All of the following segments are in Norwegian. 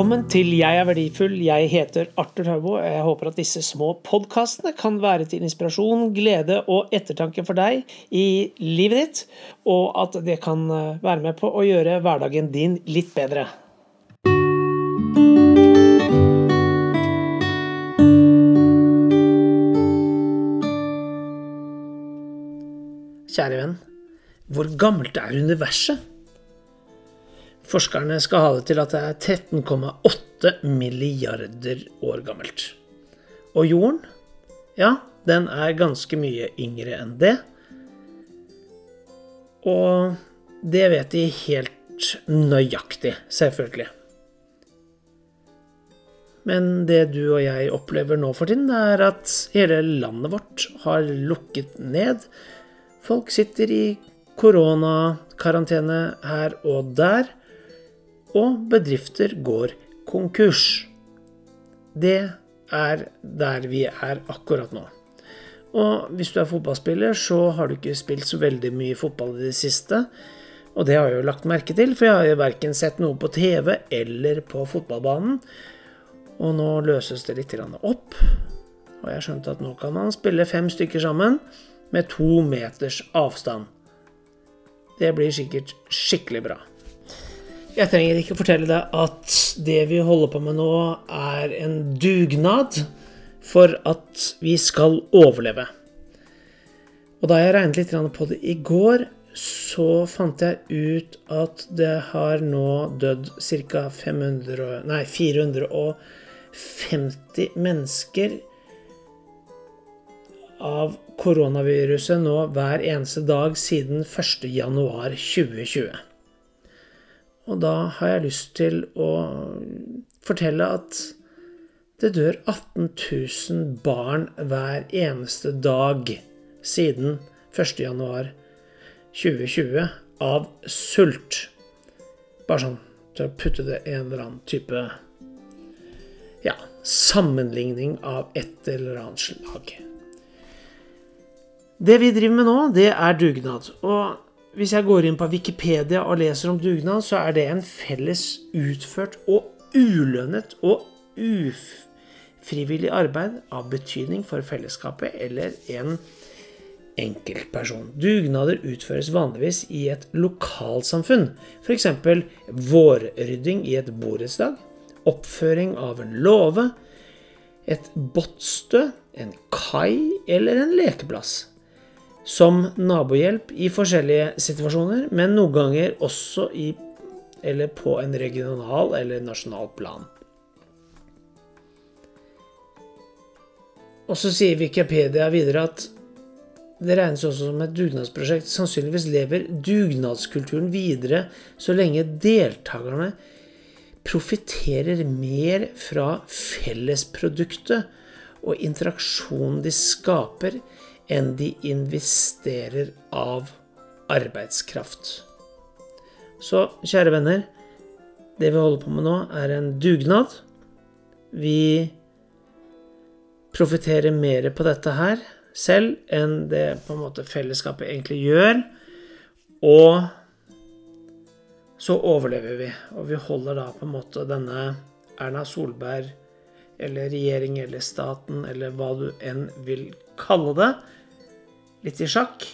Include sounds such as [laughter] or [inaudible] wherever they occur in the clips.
Velkommen til Jeg er verdifull. Jeg heter Arthur Haubo. Jeg håper at disse små podkastene kan være til inspirasjon, glede og ettertanke for deg i livet ditt, og at det kan eh, være med på å gjøre hverdagen din litt bedre. Kjære venn, hvor gammelt er universet? Forskerne skal ha det til at det er 13,8 milliarder år gammelt. Og jorden, ja, den er ganske mye yngre enn det. Og det vet de helt nøyaktig, selvfølgelig. Men det du og jeg opplever nå for tiden, er at hele landet vårt har lukket ned. Folk sitter i koronakarantene her og der og bedrifter går konkurs. Det er der vi er akkurat nå. Og hvis du er fotballspiller, så har du ikke spilt så veldig mye fotball i det siste. Og det har jeg jo lagt merke til, for jeg har jo verken sett noe på TV eller på fotballbanen. Og nå løses det litt opp. Og jeg skjønte at nå kan man spille fem stykker sammen med to meters avstand. Det blir sikkert skikkelig bra. Jeg trenger ikke fortelle deg at det vi holder på med nå, er en dugnad for at vi skal overleve. Og da jeg regnet litt på det i går, så fant jeg ut at det har nå dødd ca. 450 mennesker av koronaviruset nå hver eneste dag siden 1.1.2020. Og da har jeg lyst til å fortelle at det dør 18 000 barn hver eneste dag siden 1.1.2020 av sult. Bare sånn til å putte det i en eller annen type ja, sammenligning av et eller annet slag. Det vi driver med nå, det er dugnad. Og hvis jeg går inn på Wikipedia og leser om dugnad, så er det en felles utført og ulønnet og ufrivillig arbeid av betydning for fellesskapet eller en enkeltperson. Dugnader utføres vanligvis i et lokalsamfunn, f.eks. vårrydding i et borettslag, oppføring av en låve, et båtstø, en kai eller en lekeplass som nabohjelp i forskjellige situasjoner, men noen ganger også i eller på en regional eller nasjonal plan. Og så sier Wikipedia videre at det regnes også som et dugnadsprosjekt. Sannsynligvis lever dugnadskulturen videre så lenge deltakerne profitterer mer fra fellesproduktet og interaksjonen de skaper, enn de investerer av arbeidskraft. Så kjære venner, det vi holder på med nå, er en dugnad. Vi profitterer mer på dette her selv enn det på en måte fellesskapet egentlig gjør. Og så overlever vi, og vi holder da på en måte denne Erna Solberg eller regjering eller staten eller hva du enn vil kalle det, litt i sjakk.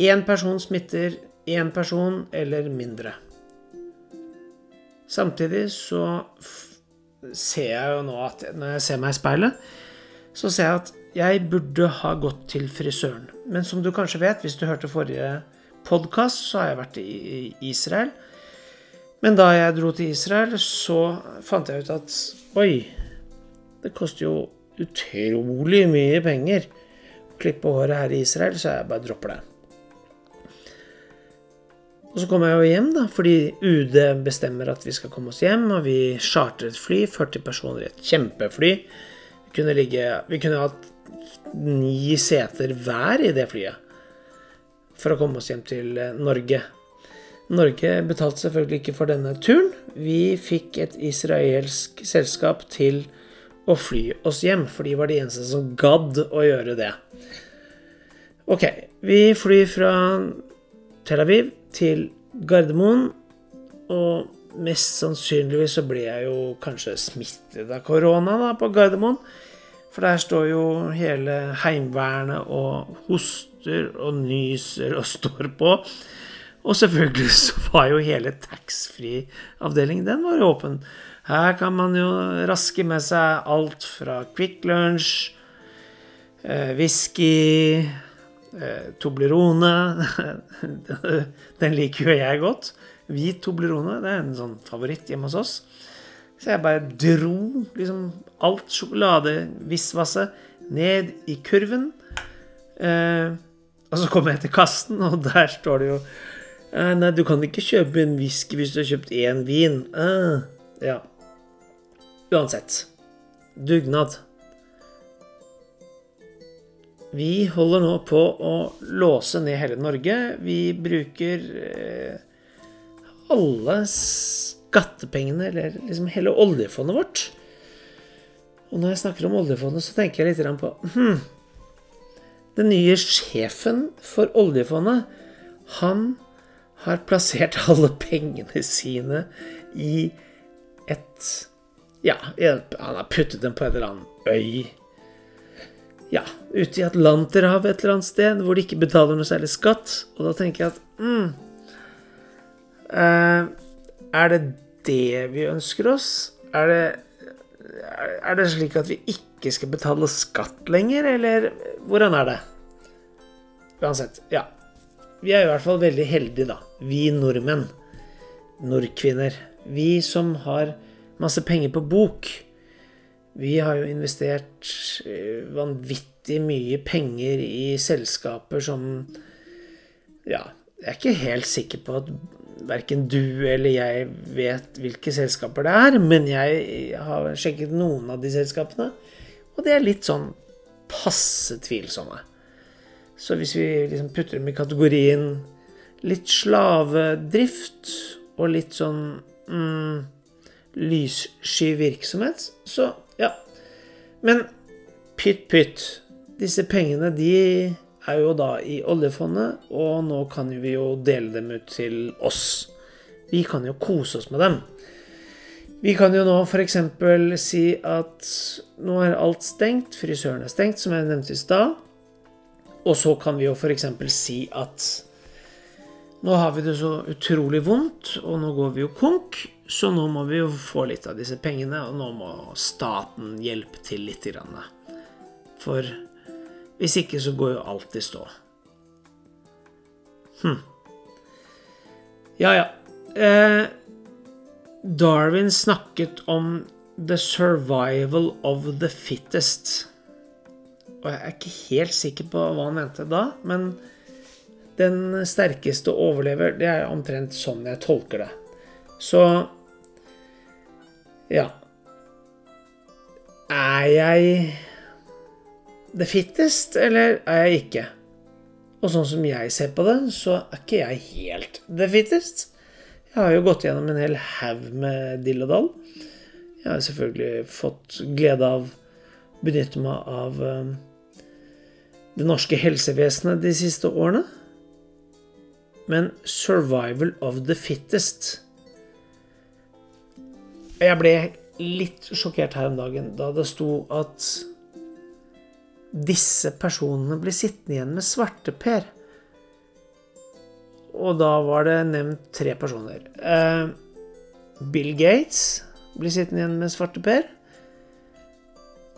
Én person smitter én person eller mindre. Samtidig så ser jeg jo nå at når jeg ser meg i speilet, så ser jeg at jeg burde ha gått til frisøren. Men som du kanskje vet, hvis du hørte forrige podkast, så har jeg vært i Israel. Men da jeg dro til Israel, så fant jeg ut at oi, det koster jo utrolig mye penger klippe håret her i Israel, så jeg bare dropper det. Og så kommer jeg jo hjem, da, fordi UD bestemmer at vi skal komme oss hjem. Og vi charter et fly, 40 personer i et kjempefly. Vi kunne, ligge, vi kunne hatt ni seter hver i det flyet for å komme oss hjem til eh, Norge. Norge betalte selvfølgelig ikke for denne turen. Vi fikk et israelsk selskap til å fly oss hjem, for de var de eneste som gadd å gjøre det. Ok, vi flyr fra Tel Aviv til Gardermoen, og mest sannsynligvis så blir jeg jo kanskje smittet av korona da, på Gardermoen. For der står jo hele Heimevernet og hoster og nyser og står på. Og selvfølgelig så var jo hele taxfree-avdelingen den var åpen. Her kan man jo raske med seg alt fra Quick Lunch, eh, whisky, eh, Toblerone [laughs] Den liker jo jeg godt. Hvit Toblerone, det er en sånn favoritt hjemme hos oss. Så jeg bare dro liksom alt sjokoladevisvaset ned i kurven. Eh, og så kom jeg til kassen, og der står det jo eh, Nei, du kan ikke kjøpe en whisky hvis du har kjøpt én vin. Eh, ja. Uansett. Dugnad. Vi holder nå på å låse ned hele Norge. Vi bruker eh, alle skattepengene, eller liksom hele oljefondet vårt. Og når jeg snakker om oljefondet, så tenker jeg litt på hmm, Den nye sjefen for oljefondet, han har plassert [laughs] alle pengene sine i et Ja, han har puttet dem på en eller annen øy. Ja, ute i Atlanterhavet et eller annet sted, hvor de ikke betaler noe særlig skatt. Og da tenker jeg at mm, eh, Er det det vi ønsker oss? Er det, er det slik at vi ikke skal betale skatt lenger, eller hvordan er det? Uansett, ja. Vi er i hvert fall veldig heldige, da. Vi nordmenn. Nordkvinner. Vi som har masse penger på bok. Vi har jo investert eh, vanvittig mye penger i selskaper som Ja, jeg er ikke helt sikker på at verken du eller jeg vet hvilke selskaper det er, men jeg har sjekket noen av de selskapene, og de er litt sånn passe tvilsomme. Så hvis vi liksom putter dem i kategorien litt slavedrift og litt sånn mm, lyssky virksomhet, så ja. Men pytt, pytt. Disse pengene, de er jo da i oljefondet, og nå kan vi jo dele dem ut til oss. Vi kan jo kose oss med dem. Vi kan jo nå f.eks. si at nå er alt stengt, frisøren er stengt, som jeg nevnte i stad. Og så kan vi jo f.eks. si at nå har vi det så utrolig vondt, og nå går vi jo konk, så nå må vi jo få litt av disse pengene, og nå må staten hjelpe til litt. For hvis ikke så går jo alt i stå. Hm. Ja, ja. Eh, Darwin snakket om 'the survival of the fittest'. Og jeg er ikke helt sikker på hva han mente da, men den sterkeste overlever. Det er omtrent sånn jeg tolker det. Så ja. Er jeg the fittest, eller er jeg ikke? Og sånn som jeg ser på det, så er ikke jeg helt the fittest. Jeg har jo gått gjennom en hel haug med dill og dall. Jeg har selvfølgelig fått glede av å benytte meg av um, det norske helsevesenet de siste årene. Men 'survival of the fittest' Jeg ble litt sjokkert her om dagen da det sto at disse personene blir sittende igjen med svarteper. Og da var det nevnt tre personer. Eh, Bill Gates blir sittende igjen med svarteper.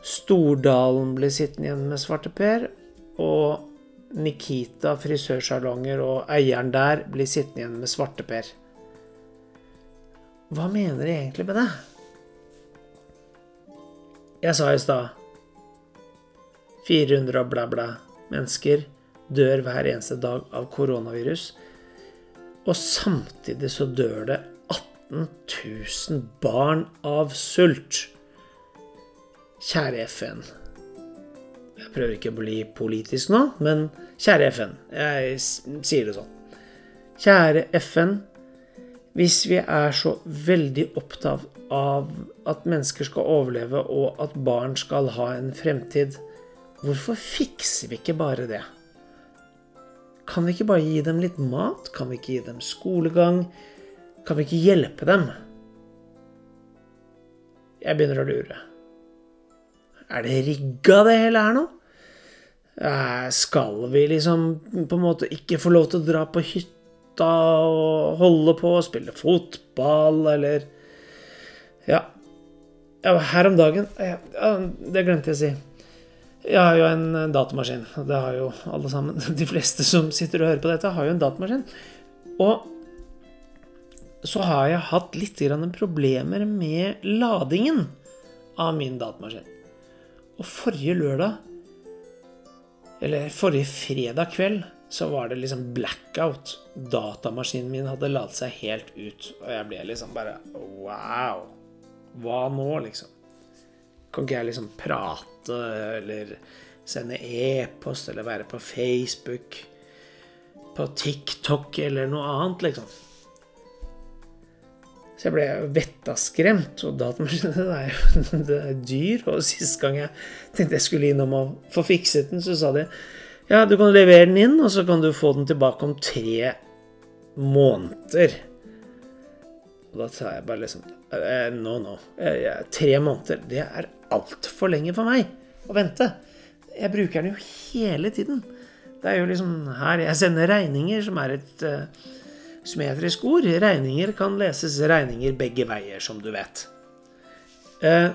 Stordalen blir sittende igjen med svarteper. Og Nikita frisørsalonger og eieren der blir sittende igjen med svarteper. Hva mener de egentlig med det? Jeg sa i stad 400 og bla, bla mennesker dør hver eneste dag av koronavirus. Og samtidig så dør det 18 000 barn av sult. Kjære FN. Jeg prøver ikke å bli politisk nå, men kjære FN. Jeg sier det sånn. Kjære FN. Hvis vi er så veldig opptatt av at mennesker skal overleve, og at barn skal ha en fremtid, Hvorfor fikser vi ikke bare det? Kan vi ikke bare gi dem litt mat? Kan vi ikke gi dem skolegang? Kan vi ikke hjelpe dem? Jeg begynner å lure. Er det rigga, det hele her nå? Eh, skal vi liksom på en måte ikke få lov til å dra på hytta og holde på og spille fotball, eller ja her om dagen ja, Det glemte jeg å si. Jeg har jo en datamaskin. Det har jo alle sammen. [laughs] De fleste som sitter og hører på dette, har jo en datamaskin. Og så har jeg hatt litt problemer med ladingen av min datamaskin. Og forrige lørdag, eller forrige fredag kveld, så var det liksom blackout. Datamaskinen min hadde ladet seg helt ut. Og jeg ble liksom bare Wow! Hva nå, liksom? Kan ikke jeg liksom prate eller sende e-post eller være på Facebook, på TikTok eller noe annet, liksom? Så jeg ble vettaskremt. Og datamaskinen er jo [laughs] dyr. Og sist gang jeg tenkte jeg skulle innom og få fikset den, så sa de ja, du kan levere den inn, og så kan du få den tilbake om tre måneder. Og da sa jeg bare liksom eh, No, no. Eh, tre måneder, det er altfor lenge for meg å vente. Jeg bruker den jo hele tiden. Det er jo liksom her jeg sender regninger, som er et uh, symmetrisk ord. Regninger kan leses regninger begge veier, som du vet. Uh,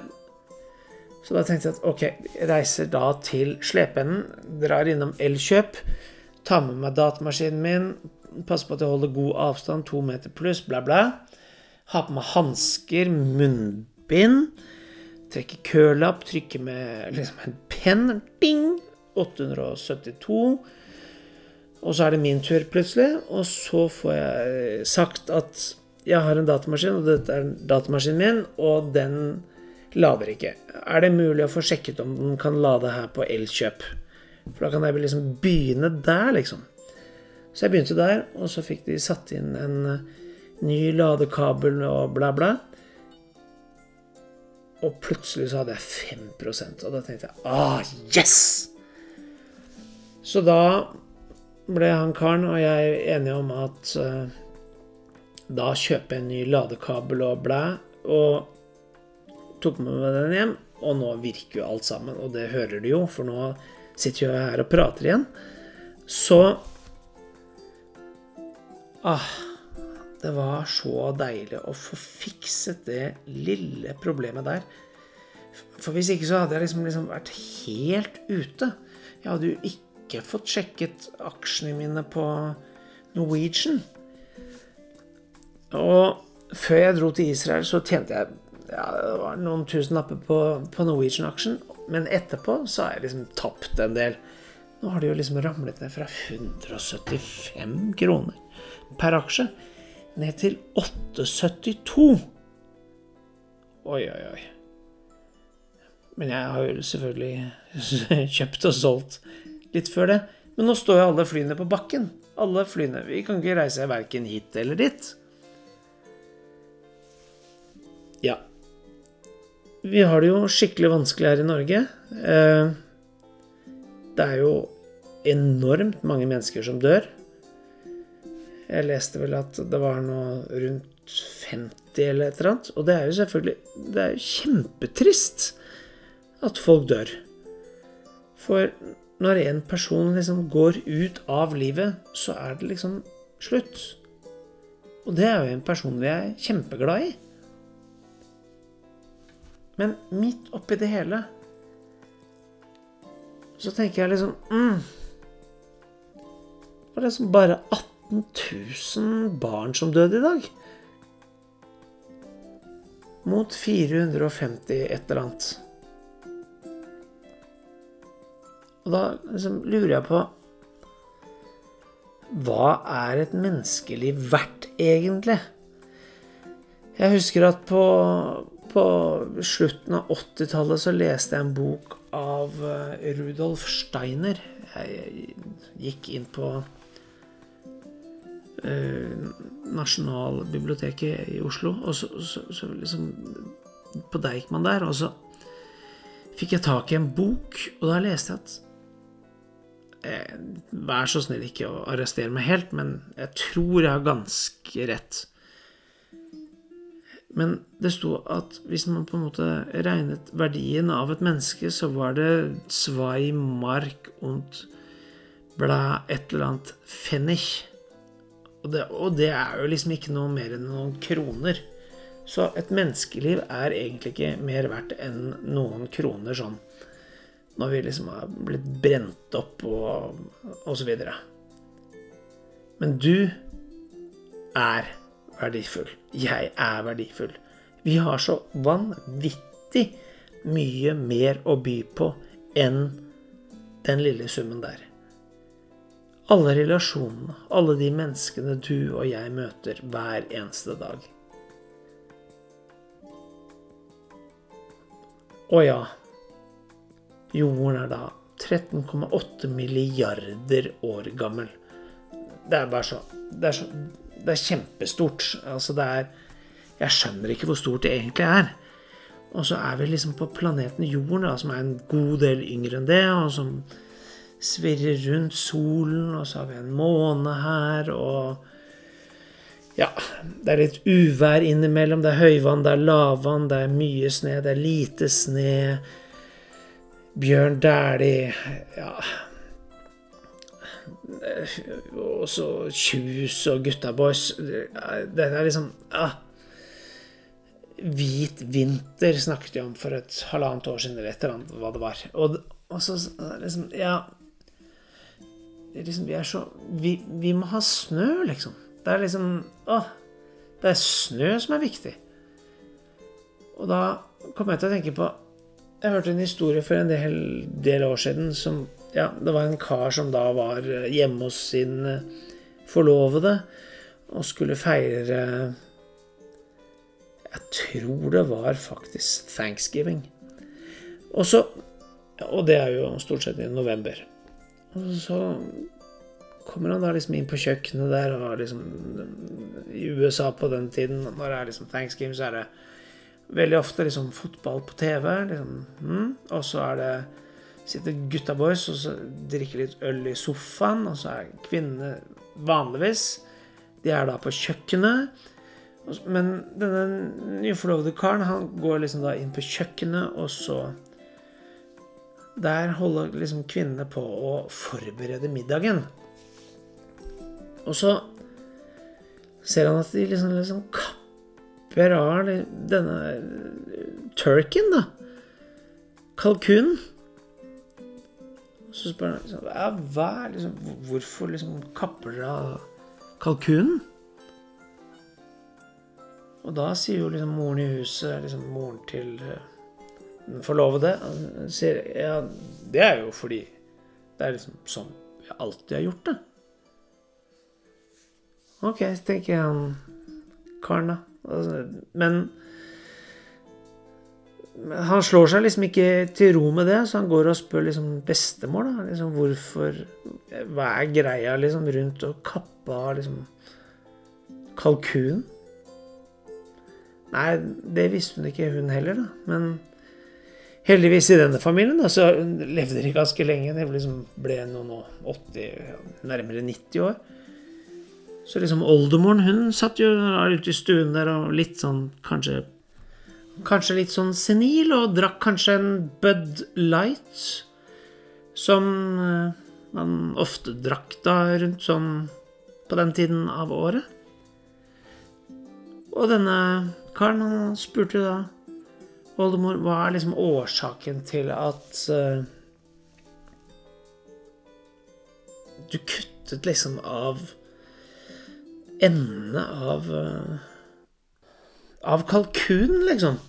så da tenkte jeg at ok, reiser da til Slependen, drar innom Elkjøp, tar med meg datamaskinen min, passer på at jeg holder god avstand, to meter pluss, bla, bla. Har på meg hansker, munnbind. Trekker kølapp, trykker med liksom en penn. Ding! 872. Og så er det min tur plutselig, og så får jeg sagt at jeg har en datamaskin, og dette er datamaskinen min, og den lader ikke. Er det mulig å få sjekket om den kan lade her på Elkjøp? For da kan jeg liksom begynne der, liksom. Så jeg begynte der, og så fikk de satt inn en ny ladekabel og bla, bla. Og plutselig så hadde jeg 5 og da tenkte jeg ah, yes! Så da ble han karen og jeg enige om at uh, da kjøper jeg en ny ladekabel og blæ, og tok med meg den hjem. Og nå virker jo alt sammen, og det hører du jo, for nå sitter jeg her og prater igjen. Så ah, det var så deilig å få fikset det lille problemet der. For hvis ikke så hadde jeg liksom, liksom vært helt ute. Jeg hadde jo ikke fått sjekket aksjene mine på Norwegian. Og før jeg dro til Israel, så tjente jeg ja, det var noen tusenlapper på, på Norwegian-aksjen. Men etterpå så har jeg liksom tapt en del. Nå har det jo liksom ramlet ned fra 175 kroner per aksje ned til 8,72. Oi, oi, oi. Men jeg har jo selvfølgelig [laughs] kjøpt og solgt litt før det. Men nå står jo alle flyene på bakken. Alle flyene. Vi kan ikke reise verken hit eller dit. Ja. Vi har det jo skikkelig vanskelig her i Norge. Eh, det er jo enormt mange mennesker som dør. Jeg leste vel at det var noe rundt 50 eller et eller annet. Og det er jo selvfølgelig Det er jo kjempetrist at folk dør. For når en person liksom går ut av livet, så er det liksom slutt. Og det er jo en person vi er kjempeglad i. Men midt oppi det hele så tenker jeg liksom mm, Det var liksom bare 18 000 barn som døde i dag. Mot 450 et eller annet. Og da liksom lurer jeg på Hva er et menneskeliv verdt, egentlig? Jeg husker at på, på slutten av 80-tallet så leste jeg en bok av eh, Rudolf Steiner. Jeg gikk inn på eh, Nasjonalbiblioteket i Oslo, og så, så, så liksom På Deichman der. Og så fikk jeg tak i en bok, og da leste jeg at eh, Vær så snill ikke å arrestere meg helt, men jeg tror jeg har ganske rett. Men det sto at hvis man på en måte regnet verdien av et menneske, så var det zwei mark und bla et eller annet pfennig. Og det, og det er jo liksom ikke noe mer enn noen kroner. Så et menneskeliv er egentlig ikke mer verdt enn noen kroner sånn når vi liksom har blitt brent opp og, og så videre. Men du er verdifull. Jeg er verdifull. Vi har så vanvittig mye mer å by på enn den lille summen der. Alle relasjonene, alle de menneskene du og jeg møter hver eneste dag. Og ja, jorden er da 13,8 milliarder år gammel. Det er bare så Det er så det er kjempestort. Altså det er Jeg skjønner ikke hvor stort det egentlig er. Og så er vi liksom på planeten Jorden, da, som er en god del yngre enn det, og som svirrer rundt solen, og så har vi en måne her, og Ja, det er litt uvær innimellom. Det er høyvann, det er lavvann, det er mye sne, det er lite sne. Bjørn Dæhlie Ja og så Kjus og Gutta Boys. Det er liksom ah. Hvit vinter snakket vi om for et halvannet år siden, eller et eller annet hva det var. Og, og så liksom Ja. Liksom, vi er så vi, vi, må ha snø, liksom. Det er liksom Å. Det er snø som er viktig. Og da kom jeg til å tenke på Jeg hørte en historie for en del, del år siden som ja, det var en kar som da var eh, hjemme hos sin eh, forlovede og skulle feire Jeg tror det var faktisk thanksgiving. Og så Og det er jo stort sett i november. Og så kommer han da liksom inn på kjøkkenet der, og har liksom I USA på den tiden, når det er liksom thanksgiving, så er det veldig ofte liksom fotball på TV. Liksom, mm, og så er det sitter gutta boys og så drikker litt øl i sofaen. Og så er kvinnene vanligvis De er da på kjøkkenet. Men denne nyforlovede karen han går liksom da inn på kjøkkenet, og så Der holder liksom kvinnene på å forberede middagen. Og så ser han at de liksom, liksom kapper av denne turken, da. Kalkunen. Så spør han liksom, ja, hva er liksom, Hvorfor liksom kapper dere av kalkunen? Og da sier jo liksom moren i huset, liksom moren til eh, den forlovede, sier ja, det er jo fordi det er liksom sånn vi alltid har gjort det. Ok, tenker jeg han karen, da. Altså, men han slår seg liksom ikke til ro med det, så han går og spør liksom bestemor da, liksom hvorfor Hva er greia liksom rundt å kappe av liksom kalkunen? Nei, det visste hun ikke, hun heller, da. Men heldigvis i denne familien da, så levde de ganske lenge. De liksom ble noen og 80, nærmere 90 år. Så liksom oldemoren, hun satt jo ute i stuen der og litt sånn kanskje kanskje litt sånn senil, og drakk kanskje en Bud Light, som eh, man ofte drakk da rundt sånn på den tiden av året. Og denne karen han spurte da oldemor hva er liksom årsaken til at uh, du kuttet liksom av endene av uh, av kalkunen, liksom.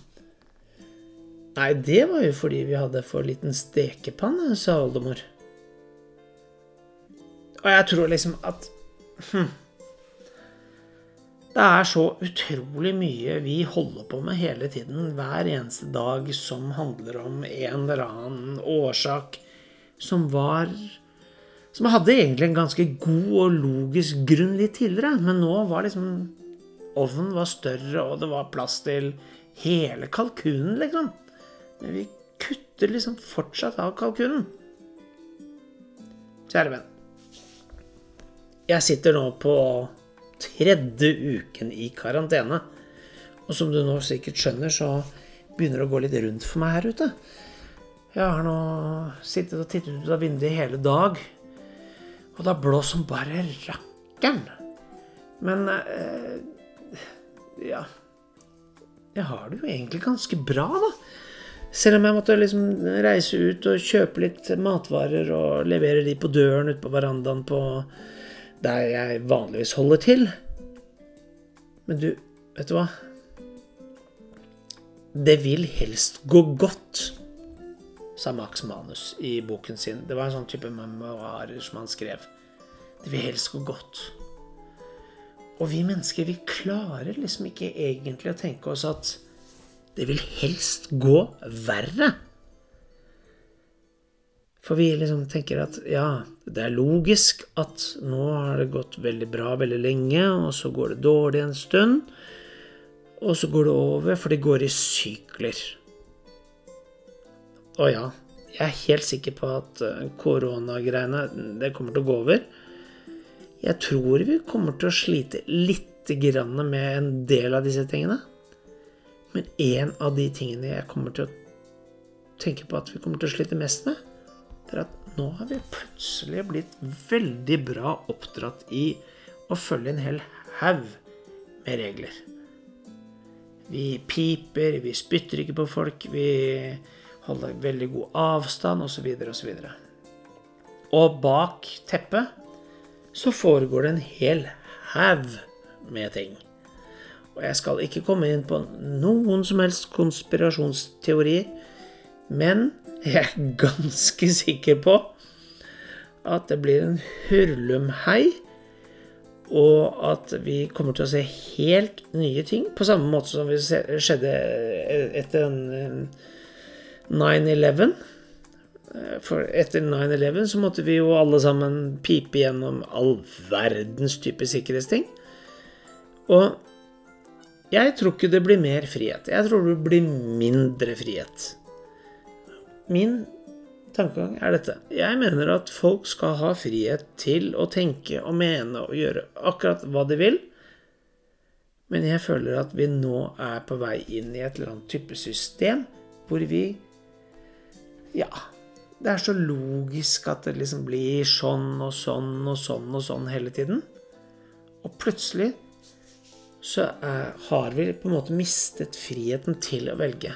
Nei, det var jo fordi vi hadde for liten stekepanne, sa oldemor. Og jeg tror liksom at hm, Det er så utrolig mye vi holder på med hele tiden, hver eneste dag, som handler om en eller annen årsak som var Som hadde egentlig en ganske god og logisk grunn litt tidligere, men nå var liksom Ovnen var større, og det var plass til hele kalkunen, liksom. Men vi kutter liksom fortsatt av kalkunen. Kjære venn. Jeg sitter nå på tredje uken i karantene. Og som du nå sikkert skjønner, så begynner det å gå litt rundt for meg her ute. Jeg har nå sittet og tittet ut av vinduet hele dag, og det har blåst som bare rakkeren. Men eh, ja Jeg har det jo egentlig ganske bra, da. Selv om jeg måtte liksom reise ut og kjøpe litt matvarer og levere de på døren ute på verandaen på der jeg vanligvis holder til. Men du, vet du hva? Det vil helst gå godt, sa Max Manus i boken sin. Det var en sånn type memoarer som han skrev. Det vil helst gå godt. Og vi mennesker, vi klarer liksom ikke egentlig å tenke oss at det vil helst gå verre. For vi liksom tenker at ja, det er logisk at nå har det gått veldig bra veldig lenge, og så går det dårlig en stund, og så går det over, for det går i sykler. Og ja, jeg er helt sikker på at eh, koronagreiene, det kommer til å gå over. Jeg tror vi kommer til å slite litt med en del av disse tingene. Men en av de tingene jeg kommer til å tenke på at vi kommer til å slite mest med, det er at nå har vi plutselig blitt veldig bra oppdratt i å følge en hel haug med regler. Vi piper, vi spytter ikke på folk, vi holder veldig god avstand osv. osv. Og, og bak teppet så foregår det en hel haug med ting. Og jeg skal ikke komme inn på noen som helst konspirasjonsteorier, men jeg er ganske sikker på at det blir en hurlumhei, og at vi kommer til å se helt nye ting, på samme måte som vi skjedde etter 9-11. For etter 9-11 så måtte vi jo alle sammen pipe gjennom all verdens type sikkerhetsting. Og jeg tror ikke det blir mer frihet. Jeg tror det blir mindre frihet. Min tankegang er dette. Jeg mener at folk skal ha frihet til å tenke og mene og gjøre akkurat hva de vil. Men jeg føler at vi nå er på vei inn i et eller annet type system hvor vi Ja. Det er så logisk at det liksom blir sånn og sånn og sånn og sånn hele tiden. Og plutselig så er, har vi på en måte mistet friheten til å velge.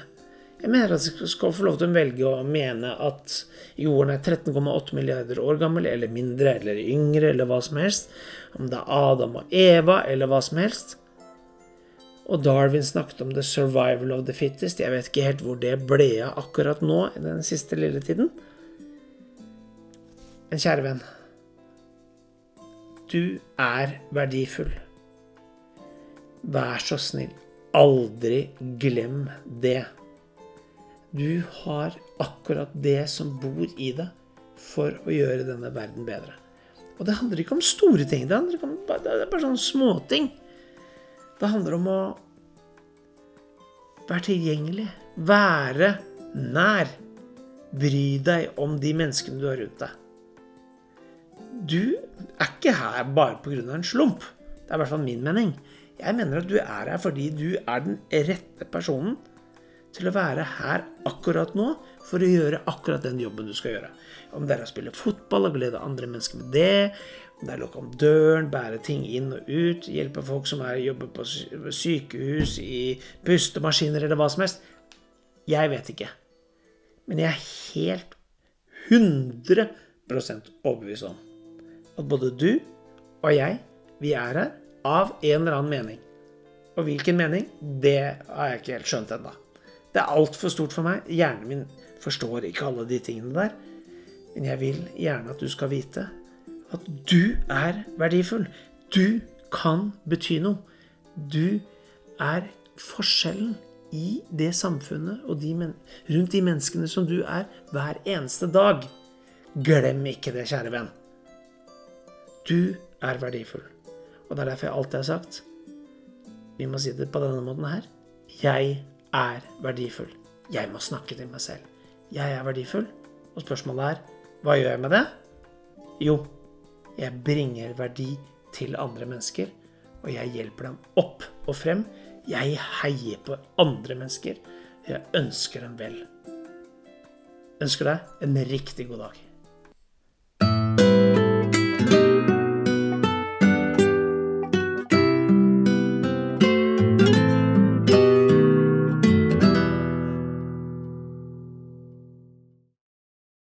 Jeg mener at vi skal få lov til å velge å mene at jorden er 13,8 milliarder år gammel, eller mindre, eller yngre, eller hva som helst. Om det er Adam og Eva, eller hva som helst. Og Darwin snakket om the survival of the fittest. Jeg vet ikke helt hvor det ble av akkurat nå, i den siste lille tiden. Men kjære venn, du er verdifull. Vær så snill, aldri glem det. Du har akkurat det som bor i deg for å gjøre denne verden bedre. Og det handler ikke om store ting. Det, handler ikke om, det er bare sånne småting. Det handler om å være tilgjengelig, være nær. Bry deg om de menneskene du har rundt deg. Du er ikke her bare pga. en slump. Det er i hvert fall min mening. Jeg mener at du er her fordi du er den rette personen til å være her akkurat nå for å gjøre akkurat den jobben du skal gjøre. Om det er å spille fotball og glede andre mennesker med det, om det er å lukke om døren, bære ting inn og ut, hjelpe folk som er, jobber på sykehus, i pustemaskiner eller hva som helst Jeg vet ikke. Men jeg er helt 100 overbevist om at både du og jeg, vi er her av en eller annen mening. Og hvilken mening, det har jeg ikke helt skjønt ennå. Det er altfor stort for meg. Hjernen min forstår ikke alle de tingene der. Men jeg vil gjerne at du skal vite at du er verdifull. Du kan bety noe. Du er forskjellen i det samfunnet og de rundt de menneskene som du er hver eneste dag. Glem ikke det, kjære venn. Du er verdifull. Og det er derfor jeg alltid har sagt Vi må si det på denne måten her. Jeg er verdifull. Jeg må snakke til meg selv. Jeg er verdifull. Og spørsmålet er hva gjør jeg med det? Jo, jeg bringer verdi til andre mennesker. Og jeg hjelper dem opp og frem Jeg heier på andre mennesker. Jeg ønsker dem vel. Ønsker deg en riktig god dag.